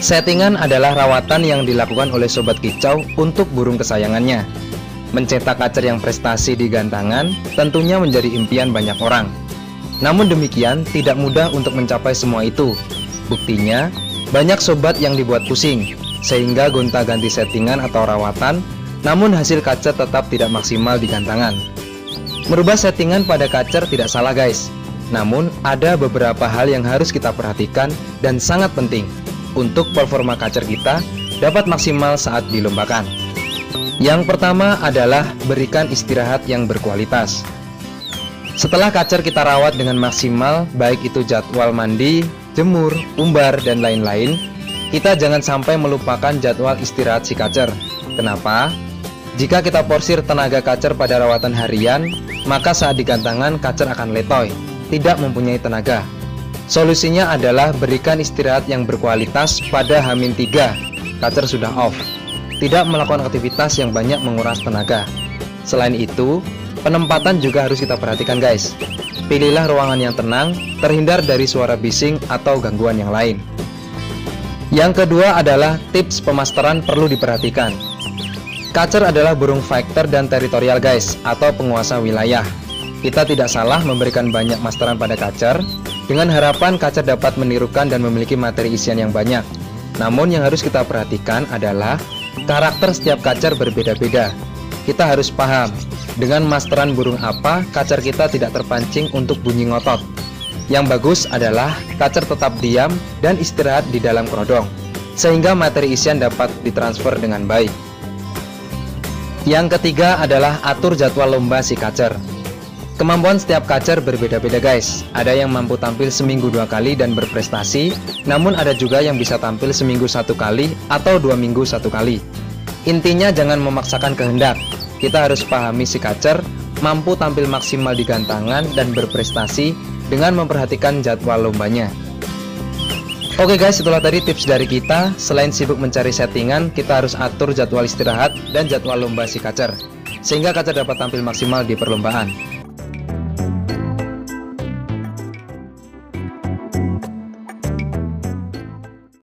Settingan adalah rawatan yang dilakukan oleh sobat kicau untuk burung kesayangannya. Mencetak kacer yang prestasi di gantangan tentunya menjadi impian banyak orang. Namun demikian, tidak mudah untuk mencapai semua itu. Buktinya, banyak sobat yang dibuat pusing, sehingga gonta-ganti settingan atau rawatan, namun hasil kacer tetap tidak maksimal di gantangan. Merubah settingan pada kacer tidak salah guys, namun ada beberapa hal yang harus kita perhatikan dan sangat penting untuk performa kacer kita dapat maksimal saat dilombakan. Yang pertama adalah berikan istirahat yang berkualitas. Setelah kacer kita rawat dengan maksimal, baik itu jadwal mandi, jemur, umbar, dan lain-lain, kita jangan sampai melupakan jadwal istirahat si kacer. Kenapa? Jika kita porsir tenaga kacer pada rawatan harian, maka saat digantangan kacer akan letoy, tidak mempunyai tenaga. Solusinya adalah berikan istirahat yang berkualitas pada Hamin 3 Kacer sudah off. Tidak melakukan aktivitas yang banyak menguras tenaga. Selain itu, penempatan juga harus kita perhatikan guys. Pilihlah ruangan yang tenang, terhindar dari suara bising atau gangguan yang lain. Yang kedua adalah tips pemasteran perlu diperhatikan. Kacer adalah burung fighter dan teritorial guys, atau penguasa wilayah. Kita tidak salah memberikan banyak masteran pada kacer dengan harapan kacer dapat menirukan dan memiliki materi isian yang banyak. Namun yang harus kita perhatikan adalah karakter setiap kacer berbeda-beda. Kita harus paham dengan masteran burung apa kacer kita tidak terpancing untuk bunyi ngotot. Yang bagus adalah kacer tetap diam dan istirahat di dalam kerodong sehingga materi isian dapat ditransfer dengan baik. Yang ketiga adalah atur jadwal lomba si kacer. Kemampuan setiap kacer berbeda-beda guys Ada yang mampu tampil seminggu dua kali dan berprestasi Namun ada juga yang bisa tampil seminggu satu kali atau dua minggu satu kali Intinya jangan memaksakan kehendak Kita harus pahami si kacer Mampu tampil maksimal di gantangan dan berprestasi Dengan memperhatikan jadwal lombanya Oke guys, itulah tadi tips dari kita. Selain sibuk mencari settingan, kita harus atur jadwal istirahat dan jadwal lomba si kacer, sehingga kacer dapat tampil maksimal di perlombaan.